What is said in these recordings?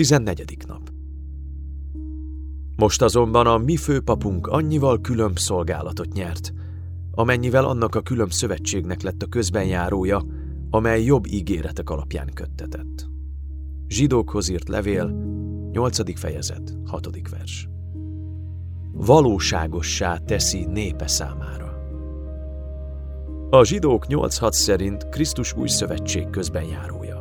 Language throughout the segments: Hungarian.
14. nap Most azonban a mi főpapunk annyival különb szolgálatot nyert, amennyivel annak a különb szövetségnek lett a közbenjárója, amely jobb ígéretek alapján köttetett. Zsidókhoz írt levél, 8. fejezet, 6. vers. Valóságossá teszi népe számára. A zsidók 8.6 szerint Krisztus új szövetség közbenjárója.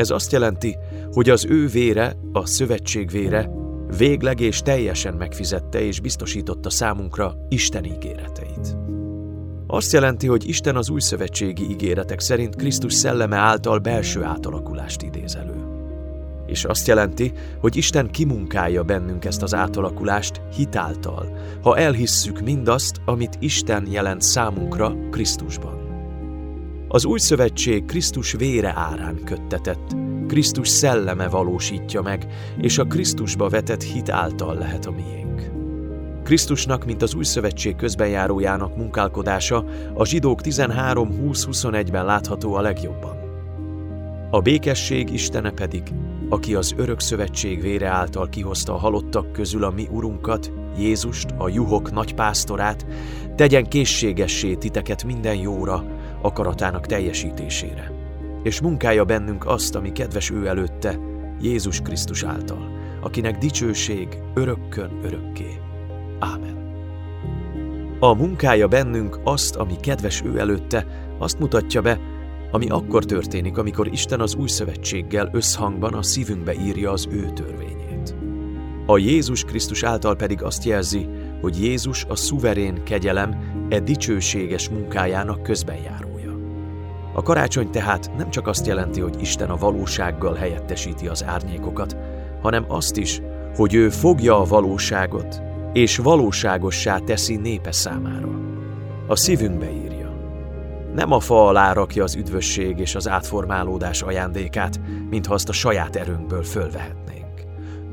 Ez azt jelenti, hogy az ő vére, a szövetség vére végleg és teljesen megfizette és biztosította számunkra Isten ígéreteit. Azt jelenti, hogy Isten az új szövetségi ígéretek szerint Krisztus szelleme által belső átalakulást idéz elő. És azt jelenti, hogy Isten kimunkálja bennünk ezt az átalakulást hitáltal, ha elhisszük mindazt, amit Isten jelent számunkra Krisztusban. Az új szövetség Krisztus vére árán köttetett, Krisztus szelleme valósítja meg, és a Krisztusba vetett hit által lehet a miénk. Krisztusnak, mint az új szövetség közbenjárójának munkálkodása a zsidók 13-20-21-ben látható a legjobban. A békesség Istene pedig, aki az örök szövetség vére által kihozta a halottak közül a mi urunkat, Jézust, a juhok nagypásztorát, tegyen készségessé titeket minden jóra, akaratának teljesítésére. És munkálja bennünk azt, ami kedves ő előtte, Jézus Krisztus által, akinek dicsőség örökkön örökké. Ámen. A munkája bennünk azt, ami kedves ő előtte, azt mutatja be, ami akkor történik, amikor Isten az új szövetséggel összhangban a szívünkbe írja az ő törvényét. A Jézus Krisztus által pedig azt jelzi, hogy Jézus a szuverén kegyelem e dicsőséges munkájának közben járója. A karácsony tehát nem csak azt jelenti, hogy Isten a valósággal helyettesíti az árnyékokat, hanem azt is, hogy ő fogja a valóságot, és valóságossá teszi népe számára. A szívünkbe írja. Nem a fa alá rakja az üdvösség és az átformálódás ajándékát, mintha azt a saját erőnkből fölvehetnénk.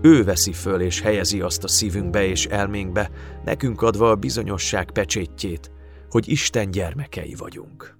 Ő veszi föl és helyezi azt a szívünkbe és elménkbe, nekünk adva a bizonyosság pecsétjét, hogy Isten gyermekei vagyunk.